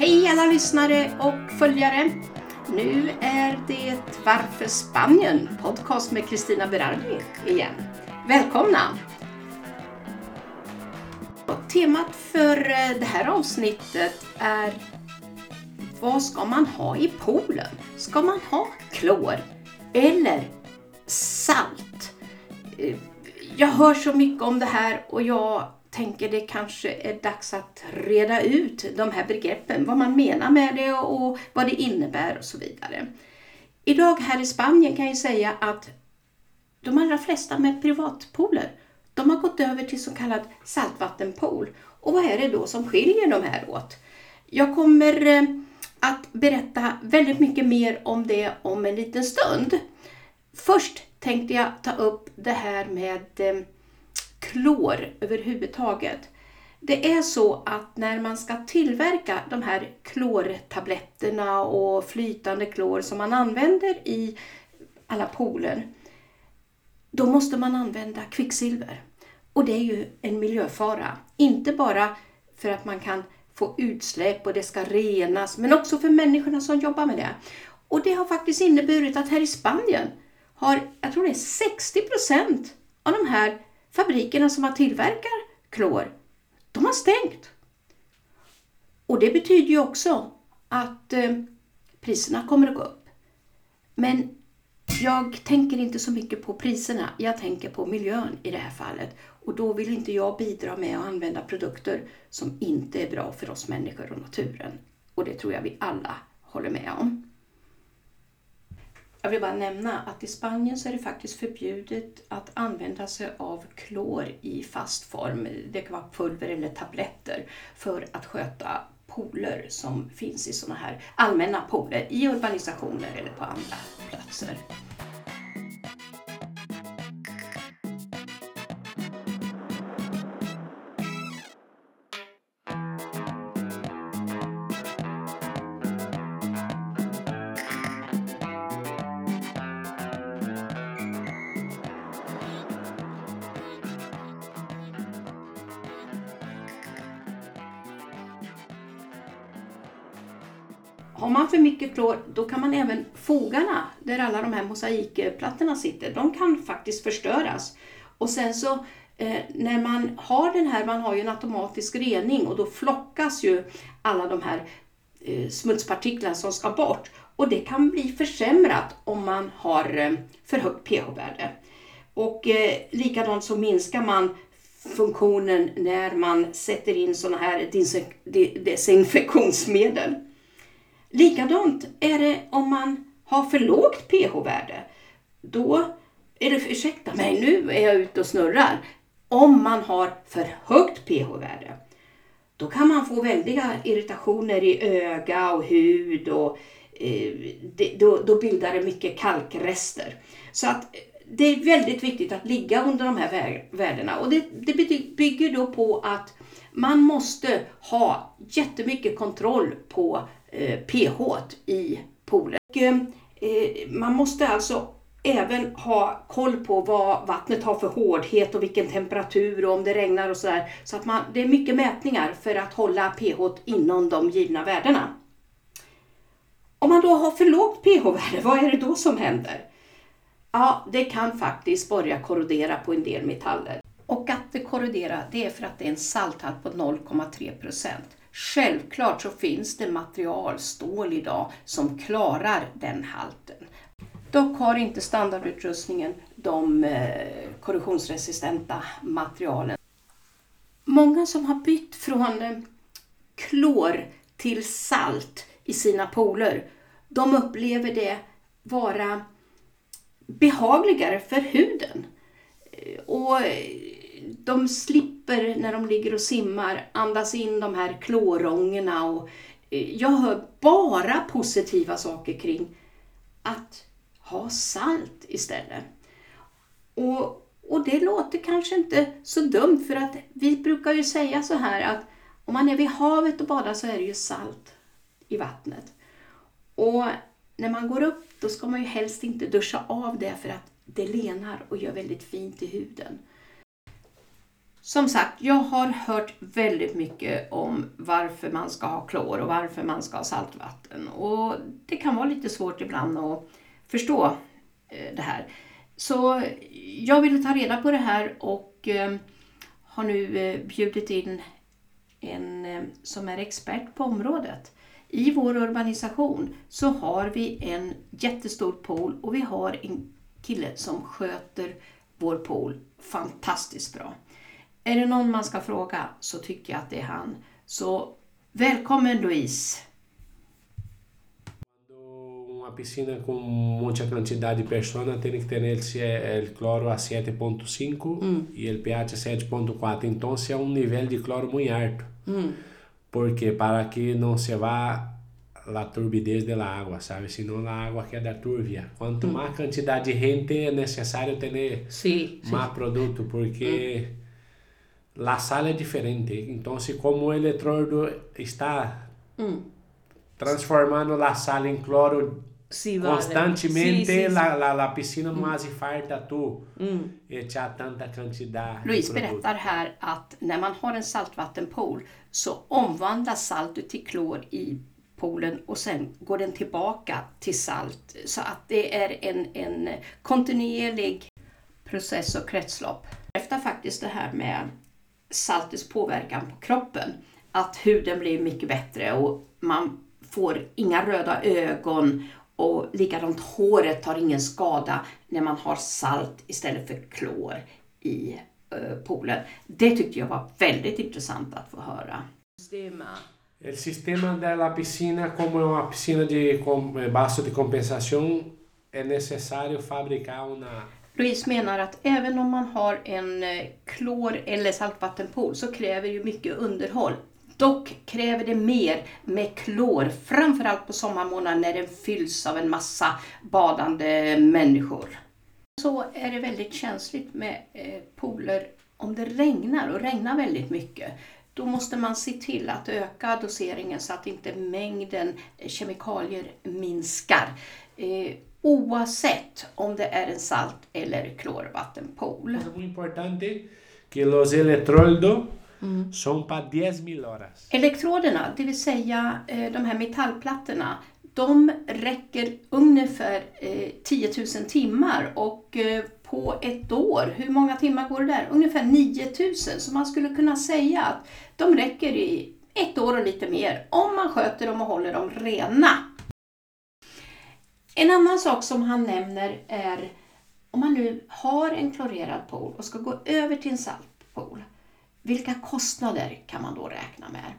Hej alla lyssnare och följare! Nu är det Varför Spanien? Podcast med Kristina Berardi igen. Välkomna! Temat för eh, det här avsnittet är Vad ska man ha i poolen? Ska man ha klor eller salt? Eh, jag hör så mycket om det här och jag tänker det kanske är dags att reda ut de här begreppen, vad man menar med det och vad det innebär och så vidare. Idag här i Spanien kan jag säga att de allra flesta med privatpooler, de har gått över till så kallad saltvattenpool. Och vad är det då som skiljer de här åt? Jag kommer eh, att berätta väldigt mycket mer om det om en liten stund. Först tänkte jag ta upp det här med eh, klor överhuvudtaget. Det är så att när man ska tillverka de här klortabletterna och flytande klor som man använder i alla pooler, då måste man använda kvicksilver. Och det är ju en miljöfara. Inte bara för att man kan få utsläpp och det ska renas, men också för människorna som jobbar med det. Och det har faktiskt inneburit att här i Spanien har, jag tror det är 60 procent av de här fabrikerna som tillverkar klor, de har stängt. Och det betyder ju också att eh, priserna kommer att gå upp. Men jag tänker inte så mycket på priserna, jag tänker på miljön i det här fallet. Och då vill inte jag bidra med att använda produkter som inte är bra för oss människor och naturen. Och det tror jag vi alla håller med om. Jag vill bara nämna att i Spanien så är det faktiskt förbjudet att använda sig av klor i fast form. Det kan vara pulver eller tabletter för att sköta pooler som finns i sådana här allmänna pooler i urbanisationer eller på andra platser. Har man för mycket klor då kan man även fogarna där alla de här mosaikplattorna sitter, de kan faktiskt förstöras. Och sen så eh, när man har den här, man har ju en automatisk rening och då flockas ju alla de här eh, smutspartiklarna som ska bort. Och det kan bli försämrat om man har eh, för högt pH-värde. Och eh, likadant så minskar man funktionen när man sätter in sådana här desinfektionsmedel. Likadant är det om man har för lågt pH-värde. Då är det, ursäkta mig, nu är jag ute och snurrar. Om man har för högt pH-värde, då kan man få väldiga irritationer i öga och hud och eh, det, då, då bildar det mycket kalkrester. Så att det är väldigt viktigt att ligga under de här värdena och det, det bygger då på att man måste ha jättemycket kontroll på eh, pH i poolen. Och, eh, man måste alltså även ha koll på vad vattnet har för hårdhet och vilken temperatur och om det regnar och sådär. Så att man, det är mycket mätningar för att hålla pH inom de givna värdena. Om man då har för lågt pH-värde, vad är det då som händer? Ja, det kan faktiskt börja korrodera på en del metaller. Och att det korroderar, det är för att det är en salthalt på 0,3 procent. Självklart så finns det material, stål idag, som klarar den halten. Dock har inte standardutrustningen de eh, korrosionsresistenta materialen. Många som har bytt från eh, klor till salt i sina pooler, de upplever det vara behagligare för huden. Eh, och de slipper när de ligger och simmar andas in de här klorångorna och eh, jag hör bara positiva saker kring att ha salt istället. Och, och det låter kanske inte så dumt för att vi brukar ju säga så här att om man är vid havet och badar så är det ju salt i vattnet. Och när man går upp då ska man ju helst inte duscha av det för att det lenar och gör väldigt fint i huden som sagt, jag har hört väldigt mycket om varför man ska ha klor och varför man ska ha saltvatten. Och det kan vara lite svårt ibland att förstå eh, det här. Så jag ville ta reda på det här och eh, har nu eh, bjudit in en som är expert på området. I vår urbanisation så har vi en jättestor pool och vi har en kille som sköter vår pool fantastiskt bra. Är det någon man ska fråga så tycker jag att det är han. Så välkommen Louise! Uma piscina com muita quantidade de personas tem que ter esse el cloro a 7.5 mm. e el pH 7.4. Então é um nível de cloro muito alto. Mm. Porque para que não se vá a turbidez da água, sabe? Senão a água queda turbia. Quanto mm. mais quantidade de gente é necessário ter sí, mais sí. produto, porque mm la sal é diferente. Então, como o eletrodo está mm. transformando la sal em cloro sì, constantemente, sì, sì, la, la, la piscina mm. quasi farta tu mm. e c'ha tanta quantità. Louise berättar här att när man har en saltvattenpool så omvandlas saltet till klor i poolen och sen går den tillbaka till salt. Så att det är en, en kontinuerlig process och kretslopp. Efter faktiskt det här med saltets påverkan på kroppen. Att huden blir mycket bättre och man får inga röda ögon och likadant håret tar ingen skada när man har salt istället för klor i uh, poolen. Det tyckte jag var väldigt intressant att få höra. El sistema de la piscina, como una piscina de base de compensación, es necesario fabricar una Louise menar att även om man har en eh, klor eller saltvattenpool så kräver ju mycket underhåll. Dock kräver det mer med klor, framförallt på sommarmånaden när den fylls av en massa badande människor. Så är det väldigt känsligt med eh, pooler om det regnar och regnar väldigt mycket. Då måste man se till att öka doseringen så att inte mängden kemikalier minskar. Eh, oavsett om det är en salt eller klorvattenpool. Det är importante que los electrodos mm. son para 10 horas. Elektroderna, det vill säga eh, de här metallplattorna, de räcker ungefär 10 000 timmar och eh, på ett år, hur många timmar går det där? Ungefär 9000. Så man skulle kunna säga att de räcker i ett år och lite mer om man sköter dem och håller dem rena. En annan sak som han nämner är om man nu har en klorerad pool och ska gå över till en saltpool, vilka kostnader kan man då räkna med?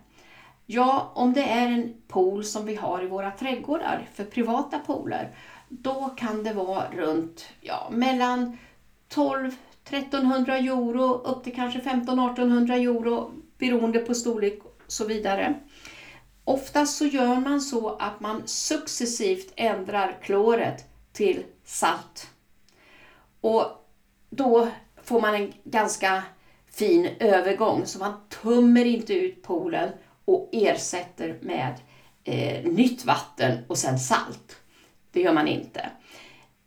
Ja, om det är en pool som vi har i våra trädgårdar för privata pooler, då kan det vara runt ja, mellan 12 1300 euro upp till kanske 15-1800 euro beroende på storlek och så vidare. Oftast så gör man så att man successivt ändrar kloret till salt. Och då får man en ganska fin övergång så man tömmer inte ut poolen och ersätter med eh, nytt vatten och sen salt. Det gör man inte.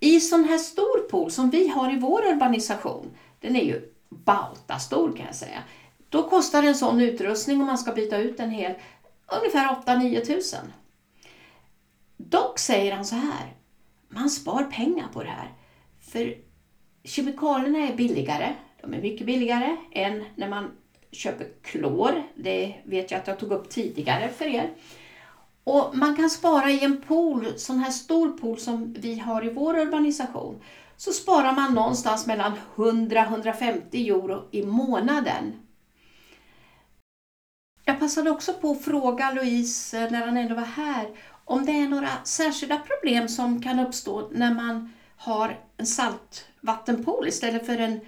I sån här stor pool som vi har i vår urbanisation, den är ju bautastor kan jag säga. Då kostar en sån utrustning om man ska byta ut en hel ungefär 8-9 tusen. Dock säger han så här, man spar pengar på det här. För kemikalierna är billigare, de är mycket billigare än när man köper klor. Det vet jag att jag tog upp tidigare för er. Och man kan spara i en pool, sån här stor pool som vi har i vår urbanisation, så sparar man någonstans mellan 100-150 euro i månaden jag passade också på att fråga Louise, eh, när han ändå var här, om det är några särskilda problem som kan uppstå när man har en saltvattenpool istället för en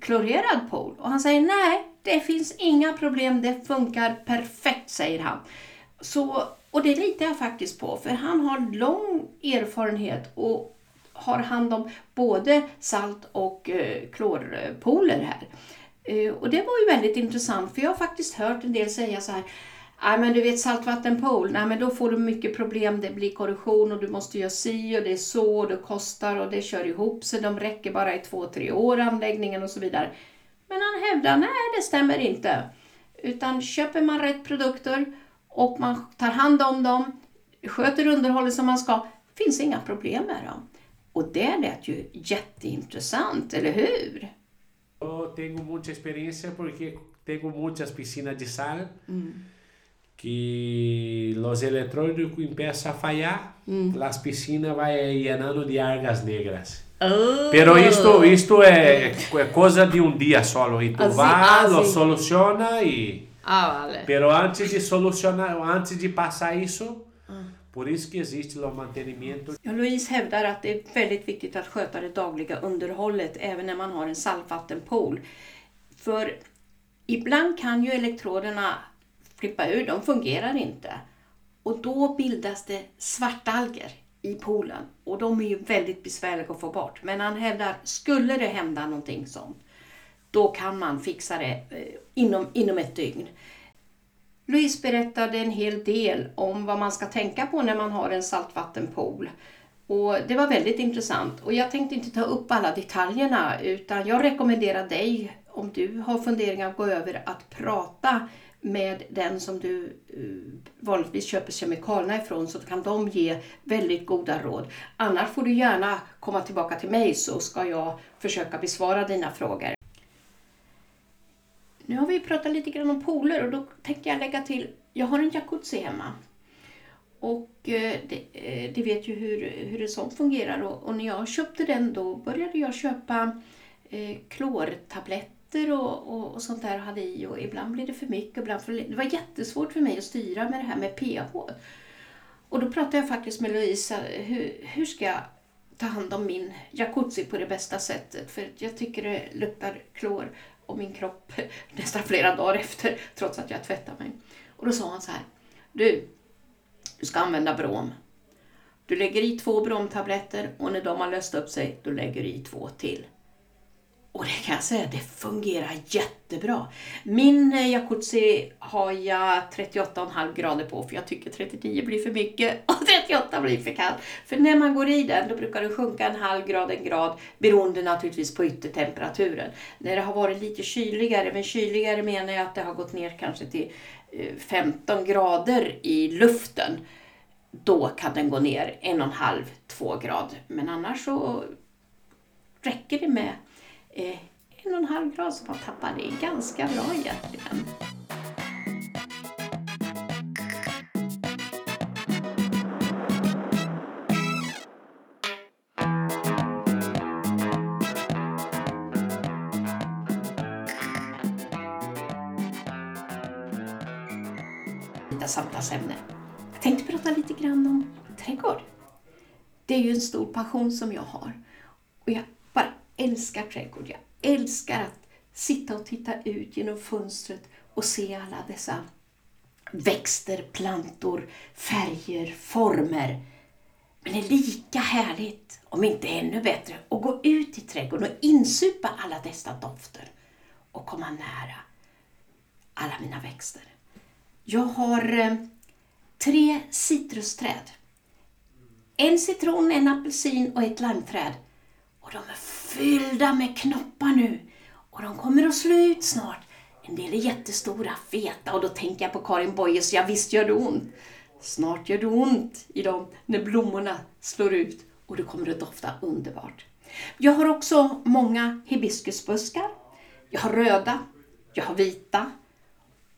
klorerad pool. Och han säger nej, det finns inga problem, det funkar perfekt, säger han. Så, och det litar jag faktiskt på, för han har lång erfarenhet och har hand om både salt och eh, klorpooler här. Eh, och det var ju väldigt intressant för jag har faktiskt hört en del säga så här Nej men du vet saltvattenpool, nej men då får du mycket problem, det blir korrosion och du måste göra si och det är så och det kostar och det kör ihop sig, de räcker bara i två, tre år anläggningen och så vidare. Men han hävdar, nej det stämmer inte. Utan köper man rätt produkter och man tar hand om dem, sköter underhållet som man ska, finns inga problem med dem. Och det lät ju jätteintressant, eller hur? Eu tenho muita experiência porque tenho muitas piscinas de sal que los eletrônicos começam a falhar, as piscinas vai llenando de algas negras. Oh. Pero isto, isto é, é coisa de um dia solo e tu Assim, vai, lo assim. soluciona e Ah, vale. Pero antes de solucionar, antes de passar isso, por isso que existe o mantenimento. Ja, Louise hävdar att det är väldigt viktigt att sköta det dagliga underhållet även när man har en saltvattenpool. För ibland kan ju elektroderna flippa ur, de fungerar inte. Och då bildas det svartalger i poolen och de är ju väldigt besvärliga att få bort. Men han hävdar, skulle det hända någonting sånt, då kan man fixa det eh, inom, inom ett dygn. Louise berättade en hel del om vad man ska tänka på när man har en saltvattenpool. Och det var väldigt intressant. Och jag tänkte inte ta upp alla detaljerna utan jag rekommenderar dig, om du har funderingar, att gå över att prata med den som du eh, vanligtvis köper kemikalierna ifrån så kan de ge väldigt goda råd. Annars får du gärna komma tillbaka till mig så ska jag försöka besvara dina frågor. Nu har vi pratat lite grann om pooler och då tänker jag lägga till, jag har en jacuzzi hemma. Och eh, det, eh, det vet ju hur, hur en sån fungerar och, och när jag köpte den då började jag köpa eh, klortabletter och, och, och sånt där och hade i och ibland blev det för mycket, ibland för. Det var jättesvårt för mig att styra med det här med pH. Och då pratade jag faktiskt med Louisa, hur, hur ska jag ta hand om min jacuzzi på det bästa sättet? För jag tycker det luktar klor och min kropp nästan flera dagar efter trots att jag tvättade mig. Och då sa han så här, du, du ska använda brom. Du lägger i två bromtabletter och när de har löst upp sig, då lägger du i två till. Och det kan jag säga, det fungerar jättebra. Min eh, jacuzzi har jag 38,5 grader på för jag tycker 39 blir för mycket och 38 blir för kallt. För när man går i den då brukar den sjunka en halv grad, en grad beroende naturligtvis på yttertemperaturen. När det har varit lite kyligare, men kyligare menar jag att det har gått ner kanske till eh, 15 grader i luften. Då kan den gå ner en och en halv, två grad. Men annars så räcker det med eh, en och en halv grad som man tappar. Det är ganska bra egentligen. Lite samtalsämne. Jag tänkte prata lite grann om trädgård. Det är ju en stor passion som jag har. Och jag älskar trädgård. Jag älskar att sitta och titta ut genom fönstret och se alla dessa växter, plantor, färger, former. Men det är lika härligt, om inte ännu bättre, att gå ut i trädgården och insupa alla dessa dofter och komma nära alla mina växter. Jag har eh, tre citrusträd. En citron, en apelsin och ett limeträd. Och de är fyllda med knoppar nu. Och de kommer att slå ut snart. En del är jättestora, feta och då tänker jag på Karin Boyes Ja visst gör det ont. Snart gör det ont i dem när blommorna slår ut och det kommer att dofta underbart. Jag har också många hibiskusbuskar. Jag har röda, jag har vita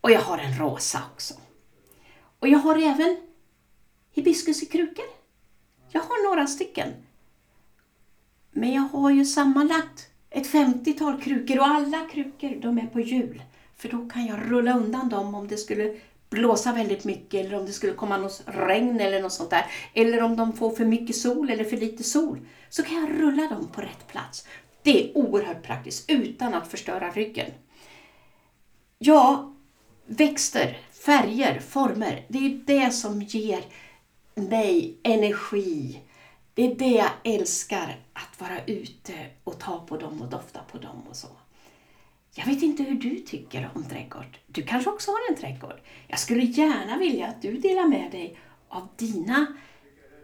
och jag har en rosa också. Och jag har även hibiskus i krukor. Jag har några stycken. Men jag har ju sammanlagt ett 50-tal krukor och alla krukor de är på hjul. För då kan jag rulla undan dem om det skulle blåsa väldigt mycket eller om det skulle komma något regn eller något sånt där. Eller om de får för mycket sol eller för lite sol. Så kan jag rulla dem på rätt plats. Det är oerhört praktiskt utan att förstöra ryggen. Ja, växter, färger, former. Det är det som ger mig energi. Det är det jag älskar, att vara ute och ta på dem och dofta på dem och så. Jag vet inte hur du tycker om trädgård. Du kanske också har en trädgård. Jag skulle gärna vilja att du delar med dig av dina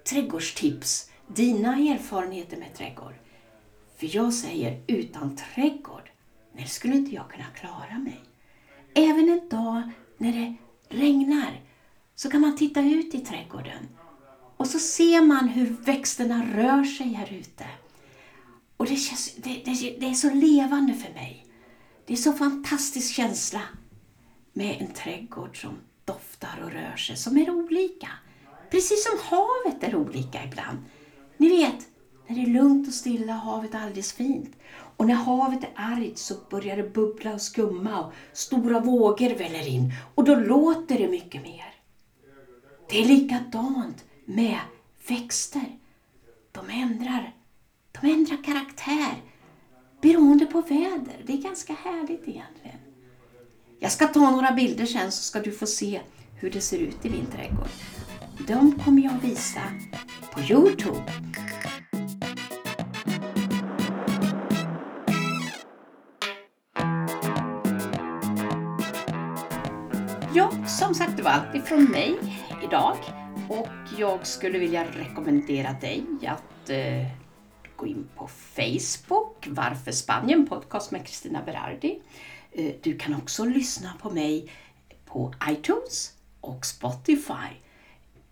trädgårdstips, dina erfarenheter med trädgård. För jag säger, utan trädgård, Nej, skulle inte jag kunna klara mig. Även en dag när det regnar så kan man titta ut i trädgården och så ser man hur växterna rör sig här ute. Och det, känns, det, det, det är så levande för mig. Det är så fantastisk känsla med en trädgård som doftar och rör sig, som är olika. Precis som havet är olika ibland. Ni vet, när det är lugnt och stilla havet är alldeles fint. Och när havet är argt så börjar det bubbla och skumma och stora vågor väller in och då låter det mycket mer. Det är likadant med växter. De ändrar, de ändrar karaktär beroende på väder. Det är ganska härligt egentligen. Jag ska ta några bilder sen så ska du få se hur det ser ut i din trädgård. De kommer jag visa på Youtube. Ja, som sagt, det var allt ifrån mig idag. Och jag skulle vilja rekommendera dig att eh, gå in på Facebook, Varför Spanien podcast med Kristina Berardi. Eh, du kan också lyssna på mig på iTunes och Spotify.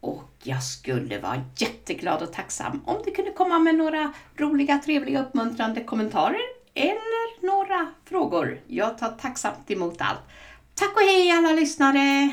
Och jag skulle vara jätteglad och tacksam om du kunde komma med några roliga, trevliga, uppmuntrande kommentarer eller några frågor. Jag tar tacksamt emot allt. Tack och hej alla lyssnare!